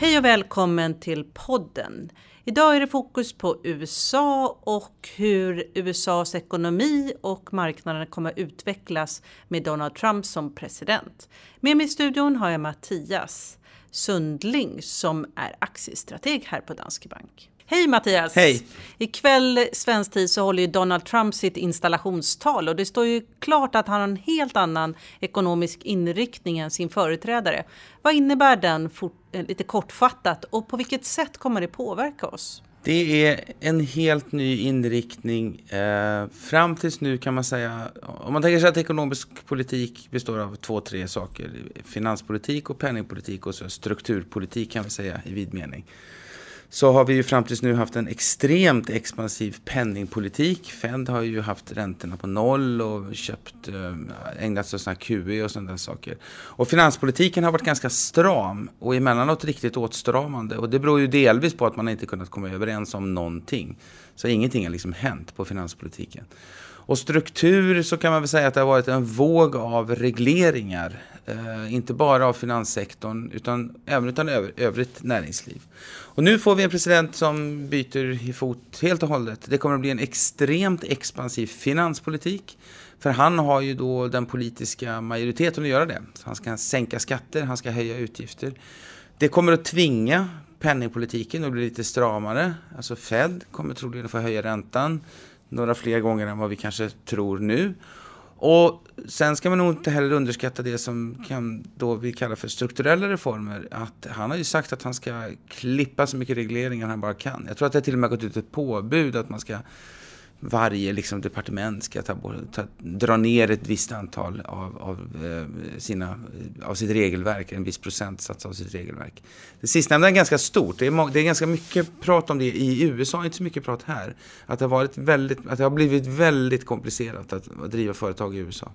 Hej och välkommen till podden. Idag är det fokus på USA och hur USAs ekonomi och marknaden kommer att utvecklas med Donald Trump som president. Med mig i studion har jag Mattias Sundling som är aktiestrateg här på Danske Bank. Hej Mattias! Hej! Ikväll svensk tid så håller ju Donald Trump sitt installationstal och det står ju klart att han har en helt annan ekonomisk inriktning än sin företrädare. Vad innebär den eh, lite kortfattat och på vilket sätt kommer det påverka oss? Det är en helt ny inriktning. Eh, fram tills nu kan man säga, om man tänker sig att ekonomisk politik består av två, tre saker. Finanspolitik och penningpolitik och så strukturpolitik kan vi säga i vid mening så har vi ju fram tills nu haft en extremt expansiv penningpolitik. Fed har ju haft räntorna på noll och köpt, eh, ägnat sig åt sådana QE och sådana saker. Och finanspolitiken har varit ganska stram och emellanåt riktigt åtstramande. Och det beror ju delvis på att man inte kunnat komma överens om någonting. Så ingenting har liksom hänt på finanspolitiken. Och struktur så kan man väl säga att det har varit en våg av regleringar. Eh, inte bara av finanssektorn utan även utan övrigt näringsliv. Och nu får vi en president som byter i fot helt och hållet. Det kommer att bli en extremt expansiv finanspolitik. För han har ju då den politiska majoriteten att göra det. Så han ska sänka skatter, han ska höja utgifter. Det kommer att tvinga penningpolitiken att bli lite stramare. Alltså Fed kommer troligen att få höja räntan några fler gånger än vad vi kanske tror nu. Och sen ska man nog inte heller underskatta det som kan då vi kallar för strukturella reformer. Att han har ju sagt att han ska klippa så mycket regleringar han bara kan. Jag tror att det till och med gått ut ett påbud att man ska varje liksom, departement ska ta, ta, dra ner ett visst antal av, av, eh, sina, av sitt regelverk, en viss procentsats av sitt regelverk. Det sistnämnda är ganska stort. Det är, det är ganska mycket prat om det i USA, inte så mycket prat här. Att det har, varit väldigt, att det har blivit väldigt komplicerat att, att driva företag i USA.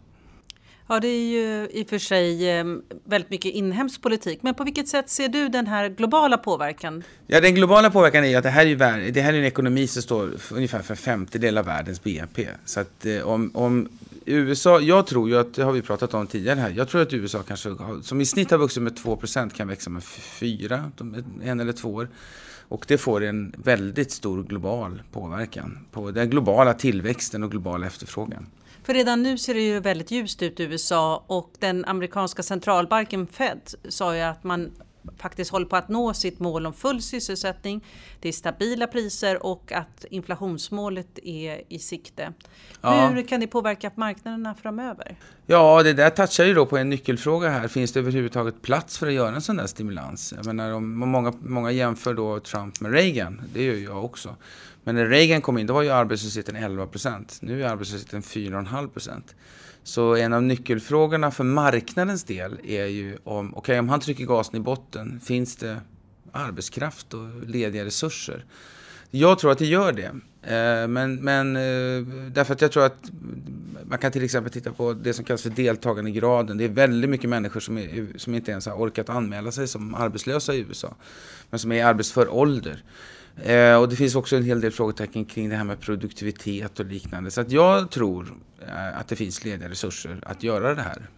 Ja, det är ju i och för sig ehm, väldigt mycket inhemsk politik. Men på vilket sätt ser du den här globala påverkan? Ja, den globala påverkan är ju att det här är, det här är en ekonomi som står för ungefär för en femtedel av världens BNP. Så att eh, om, om USA, jag tror ju att, det har vi pratat om tidigare här, jag tror att USA kanske, som i snitt har vuxit med 2% kan växa med 4, en eller två år. Och det får en väldigt stor global påverkan på den globala tillväxten och globala efterfrågan. För redan nu ser det ju väldigt ljust ut i USA och den amerikanska centralbanken Fed sa ju att man faktiskt håller på att nå sitt mål om full sysselsättning. Det är stabila priser och att inflationsmålet är i sikte. Ja. Hur kan det påverka marknaderna framöver? Ja, det där touchar ju då på en nyckelfråga här. Finns det överhuvudtaget plats för att göra en sån där stimulans? Jag menar, om många, många jämför då Trump med Reagan. Det gör jag också. Men när Reagan kom in, då var ju arbetslösheten 11 procent. Nu är arbetslösheten 4,5 procent. Så en av nyckelfrågorna för marknadens del är ju om, okay, om han trycker gasen i botten, finns det arbetskraft och lediga resurser? Jag tror att det gör det. Eh, men, men eh, därför att jag tror att man kan till exempel titta på det som kallas för deltagandegraden. Det är väldigt mycket människor som, är, som inte ens har orkat anmäla sig som arbetslösa i USA. Men som är i arbetsför ålder. Eh, och det finns också en hel del frågetecken kring det här med produktivitet och liknande. Så att jag tror eh, att det finns lediga resurser att göra det här.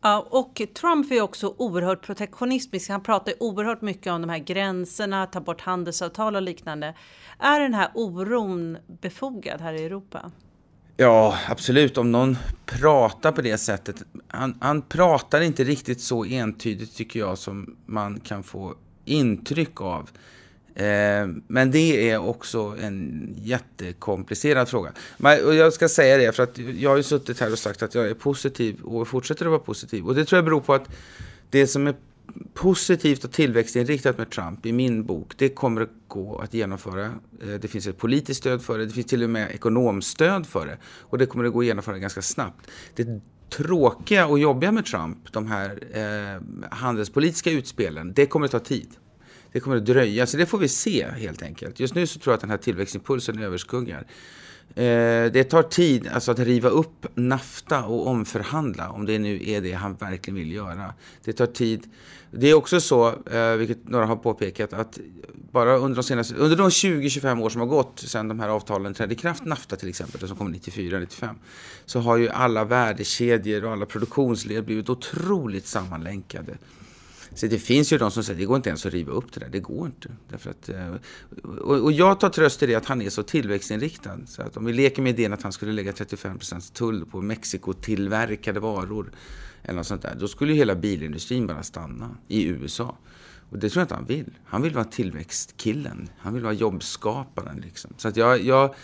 Ja, och Trump är också oerhört protektionistisk. Han pratar oerhört mycket om de här gränserna, ta bort handelsavtal och liknande. Är den här oron befogad här i Europa? Ja, absolut. Om någon pratar på det sättet. Han, han pratar inte riktigt så entydigt tycker jag som man kan få intryck av. Eh, men det är också en jättekomplicerad fråga. Och jag ska säga det, för att jag har ju suttit här och sagt att jag är positiv och fortsätter att vara positiv. Och det tror jag beror på att det som är positivt och tillväxtinriktat med Trump i min bok, det kommer att gå att genomföra. Eh, det finns ett politiskt stöd för det, det finns till och med ekonomstöd för det. Och det kommer att gå att genomföra ganska snabbt. Det tråkiga och jobbiga med Trump, de här eh, handelspolitiska utspelen, det kommer att ta tid det kommer att dröja. Så det får vi se helt enkelt. Just nu så tror jag att den här tillväxtimpulsen överskuggar. Eh, det tar tid alltså att riva upp NAFTA och omförhandla, om det nu är det han verkligen vill göra. Det tar tid. Det är också så, eh, vilket några har påpekat, att bara under de senaste, under de 20-25 år som har gått sedan de här avtalen trädde i kraft, NAFTA till exempel, som kom 94-95, så har ju alla värdekedjor och alla produktionsled blivit otroligt sammanlänkade. Så det finns ju de som säger att det går inte ens att riva upp det där. Det går inte. Därför att, eh, och jag tar tröst i det att han är så tillväxtinriktad. Så att om vi leker med idén att han skulle lägga 35% tull på Mexiko-tillverkade varor eller något sånt där. Då skulle ju hela bilindustrin bara stanna i USA. Och det tror jag inte han vill. Han vill vara tillväxtkillen. Han vill vara jobbskaparen. Liksom. Så att jag, jag,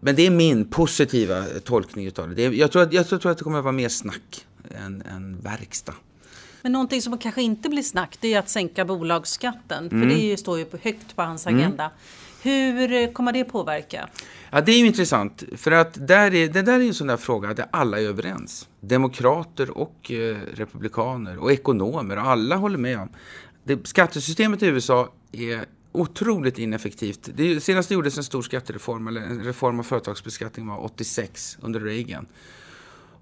men det är min positiva tolkning utav det. jag, tror att, jag tror att det kommer att vara mer snack än, än verkstad. Men någonting som kanske inte blir snack det är att sänka bolagsskatten. För mm. det står ju högt på hans mm. agenda. Mm. Hur kommer det påverka? Ja, det är ju intressant. För att där är, det där är en sån där fråga där alla är överens. Demokrater och eh, republikaner och ekonomer. Och alla håller med om. Det, skattesystemet i USA är otroligt ineffektivt. Det senast det gjordes en stor skattereform, eller en reform av företagsbeskattning var 86 under Reagan.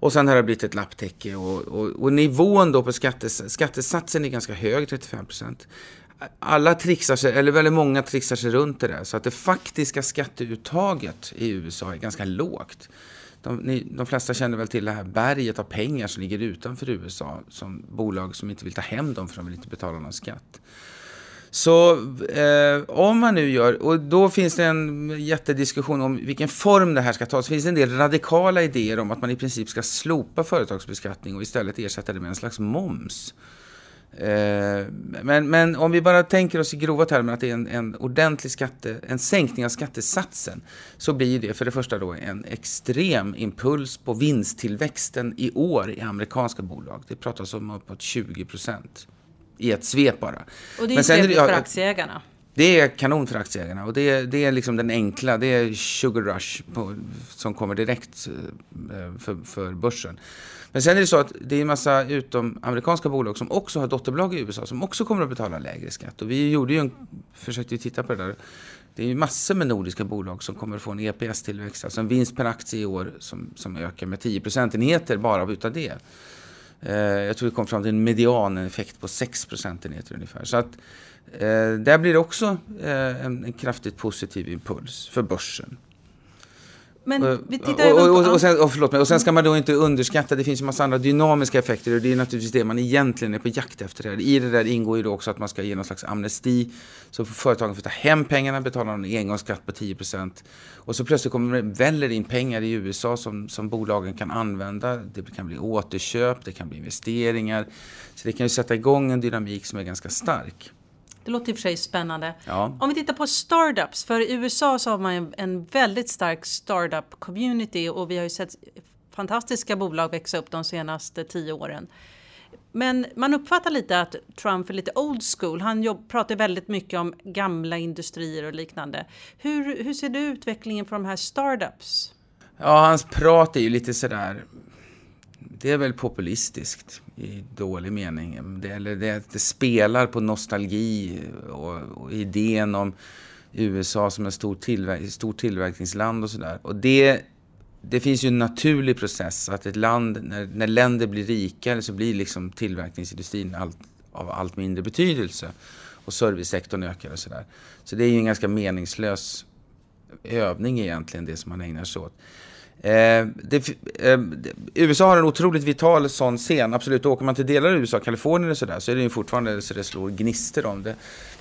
Och sen har det blivit ett lapptäcke och, och, och nivån då på skattes, skattesatsen är ganska hög, 35 procent. Alla trixar sig, eller väldigt många trixar sig runt det där. Så att det faktiska skatteuttaget i USA är ganska lågt. De, ni, de, flesta känner väl till det här berget av pengar som ligger utanför USA. Som bolag som inte vill ta hem dem för de vill inte betala någon skatt. Så eh, om man nu gör, och då finns det en jättediskussion om vilken form det här ska ta. Så finns det en del radikala idéer om att man i princip ska slopa företagsbeskattning och istället ersätta det med en slags moms. Eh, men, men om vi bara tänker oss i grova termer att det är en, en ordentlig skatte, en sänkning av skattesatsen så blir det för det första då en extrem impuls på vinsttillväxten i år i amerikanska bolag. Det pratas om uppåt 20 procent i ett svep bara. Och det är trevligt för aktieägarna. Det är kanon för aktieägarna och det är, det är liksom den enkla, det är sugar rush på, som kommer direkt eh, för, för börsen. Men sen är det så att det är en massa utomamerikanska bolag som också har dotterbolag i USA som också kommer att betala lägre skatt. Och vi gjorde ju en, försökte ju titta på det där. Det är ju massor med nordiska bolag som kommer att få en EPS-tillväxt, alltså en vinst per aktie i år som, som ökar med 10 procentenheter bara utav det. Eh, jag tror vi kom fram till en medianeffekt på 6 procentenheter ungefär. Så att eh, där blir det också eh, en, en kraftigt positiv impuls för börsen. Men vi tittar och, och, och, sen, och, mig, och sen ska man då inte underskatta, det finns ju massa andra dynamiska effekter och det är naturligtvis det man egentligen är på jakt efter. Här. I det där ingår ju då också att man ska ge någon slags amnesti. Så företagen får ta hem pengarna, betala en engångsskatt på 10% Och så plötsligt kommer det väller in pengar i USA som, som bolagen kan använda. Det kan bli återköp, det kan bli investeringar. Så det kan ju sätta igång en dynamik som är ganska stark. Det låter i och för sig spännande. Ja. Om vi tittar på startups, för i USA så har man en väldigt stark startup community och vi har ju sett fantastiska bolag växa upp de senaste tio åren. Men man uppfattar lite att Trump är lite old school. Han jobb, pratar väldigt mycket om gamla industrier och liknande. Hur, hur ser du utvecklingen för de här startups? Ja, hans prat är ju lite sådär det är väl populistiskt i dålig mening. Det, eller det, det spelar på nostalgi och, och, idén om USA som ett stort, tillverk, stor tillverkningsland och sådär. Och det, det finns ju en naturlig process att ett land, när, när länder blir rikare så blir liksom tillverkningsindustrin allt, av allt mindre betydelse. Och servicesektorn ökar och sådär. Så det är ju en ganska meningslös övning egentligen det som man ägnar sig åt. Eh, det, eh, USA har en otroligt vital sån scen, absolut. Åker man till delar av USA, Kalifornien och sådär, så är det ju fortfarande så det slår gnister om det.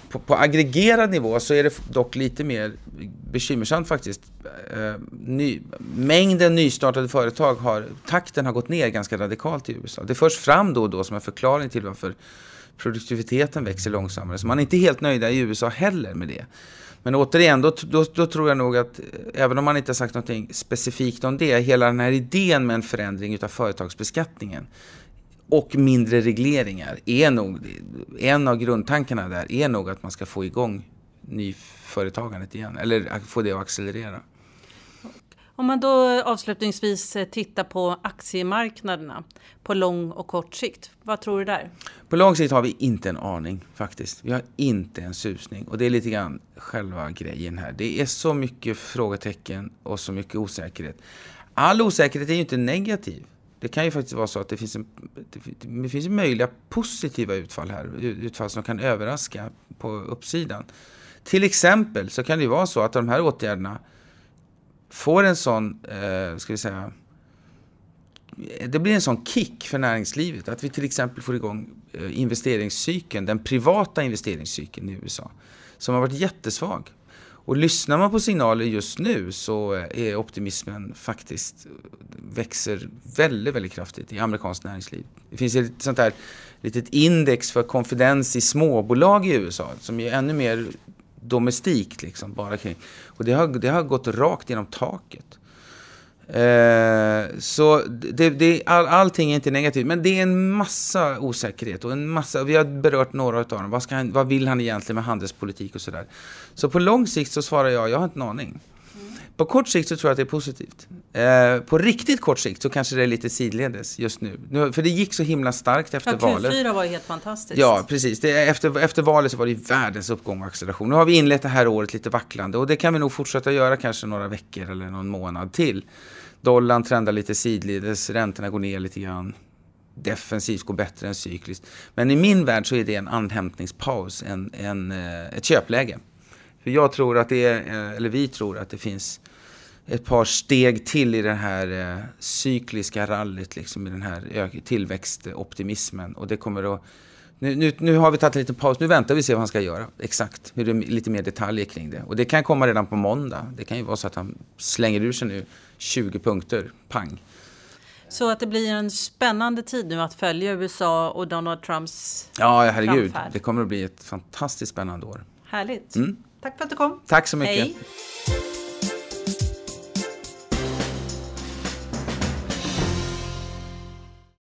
På, på aggregerad nivå så är det dock lite mer bekymmersamt faktiskt. Eh, ny, mängden nystartade företag har, takten har gått ner ganska radikalt i USA. Det förs fram då och då som en förklaring till varför produktiviteten växer långsammare. Så man är inte helt nöjda i USA heller med det. Men återigen, då, då, då, tror jag nog att eh, även om man inte har sagt något specifikt om det, hela den här idén med en förändring utav företagsbeskattningen och mindre regleringar är nog, en av grundtankarna där är nog att man ska få igång nyföretagandet igen, eller få det att accelerera. Om man då avslutningsvis eh, tittar på aktiemarknaderna på lång och kort sikt, vad tror du där? På lång sikt har vi inte en aning faktiskt. Vi har inte en susning och det är lite grann själva grejen här. Det är så mycket frågetecken och så mycket osäkerhet. All osäkerhet är ju inte negativ. Det kan ju faktiskt vara så att det finns, en, det finns möjliga positiva utfall här. Utfall som kan överraska på uppsidan. Till exempel så kan det ju vara så att de här åtgärderna får en sån, eh, ska vi säga, det blir en sån kick för näringslivet. Att vi till exempel får igång eh, investeringscykeln, den privata investeringscykeln i USA. Som har varit jättesvag. Och lyssnar man på signaler just nu så eh, är optimismen faktiskt eh, växer väldigt, väldigt kraftigt i amerikanskt näringsliv. Det finns ett sånt här litet index för konfidens i småbolag i USA som är ännu mer domestikt liksom, bara kring. Och det har, det har gått rakt genom taket. Eh, så det, det, all, allting är inte negativt, men det är en massa osäkerhet och en massa, vi har berört några av dem. Vad, han, vad vill han egentligen med handelspolitik och sådär. Så på lång sikt så svarar jag, jag har inte en aning. På kort sikt så tror jag att det är positivt. Eh, på riktigt kort sikt så kanske det är lite sidledes just nu. nu för det gick så himla starkt efter ja, valet. Q4 var ju helt fantastiskt. Ja, precis. Det, efter, efter valet så var det världens uppgång och acceleration. Nu har vi inlett det här året lite vacklande och det kan vi nog fortsätta göra kanske några veckor eller någon månad till. Dollarn trendar lite sidledes, räntorna går ner lite grann. Defensivt går bättre än cykliskt. Men i min värld så är det en andhämtningspaus, en, en, eh, ett köpläge. För jag tror att det är, eh, eller vi tror att det finns ett par steg till i det här eh, cykliska rallyt, liksom i den här tillväxtoptimismen. Och det kommer att nu, nu, nu, har vi tagit en liten paus, nu väntar vi och ser vad han ska göra. Exakt, hur det, lite mer detaljer kring det. Och det kan komma redan på måndag. Det kan ju vara så att han slänger ur sig nu 20 punkter, pang. Så att det blir en spännande tid nu att följa USA och Donald Trumps Ja, herregud. Framfärd. Det kommer att bli ett fantastiskt spännande år. Härligt. Mm. Tack för att du kom. Tack så mycket. Hej.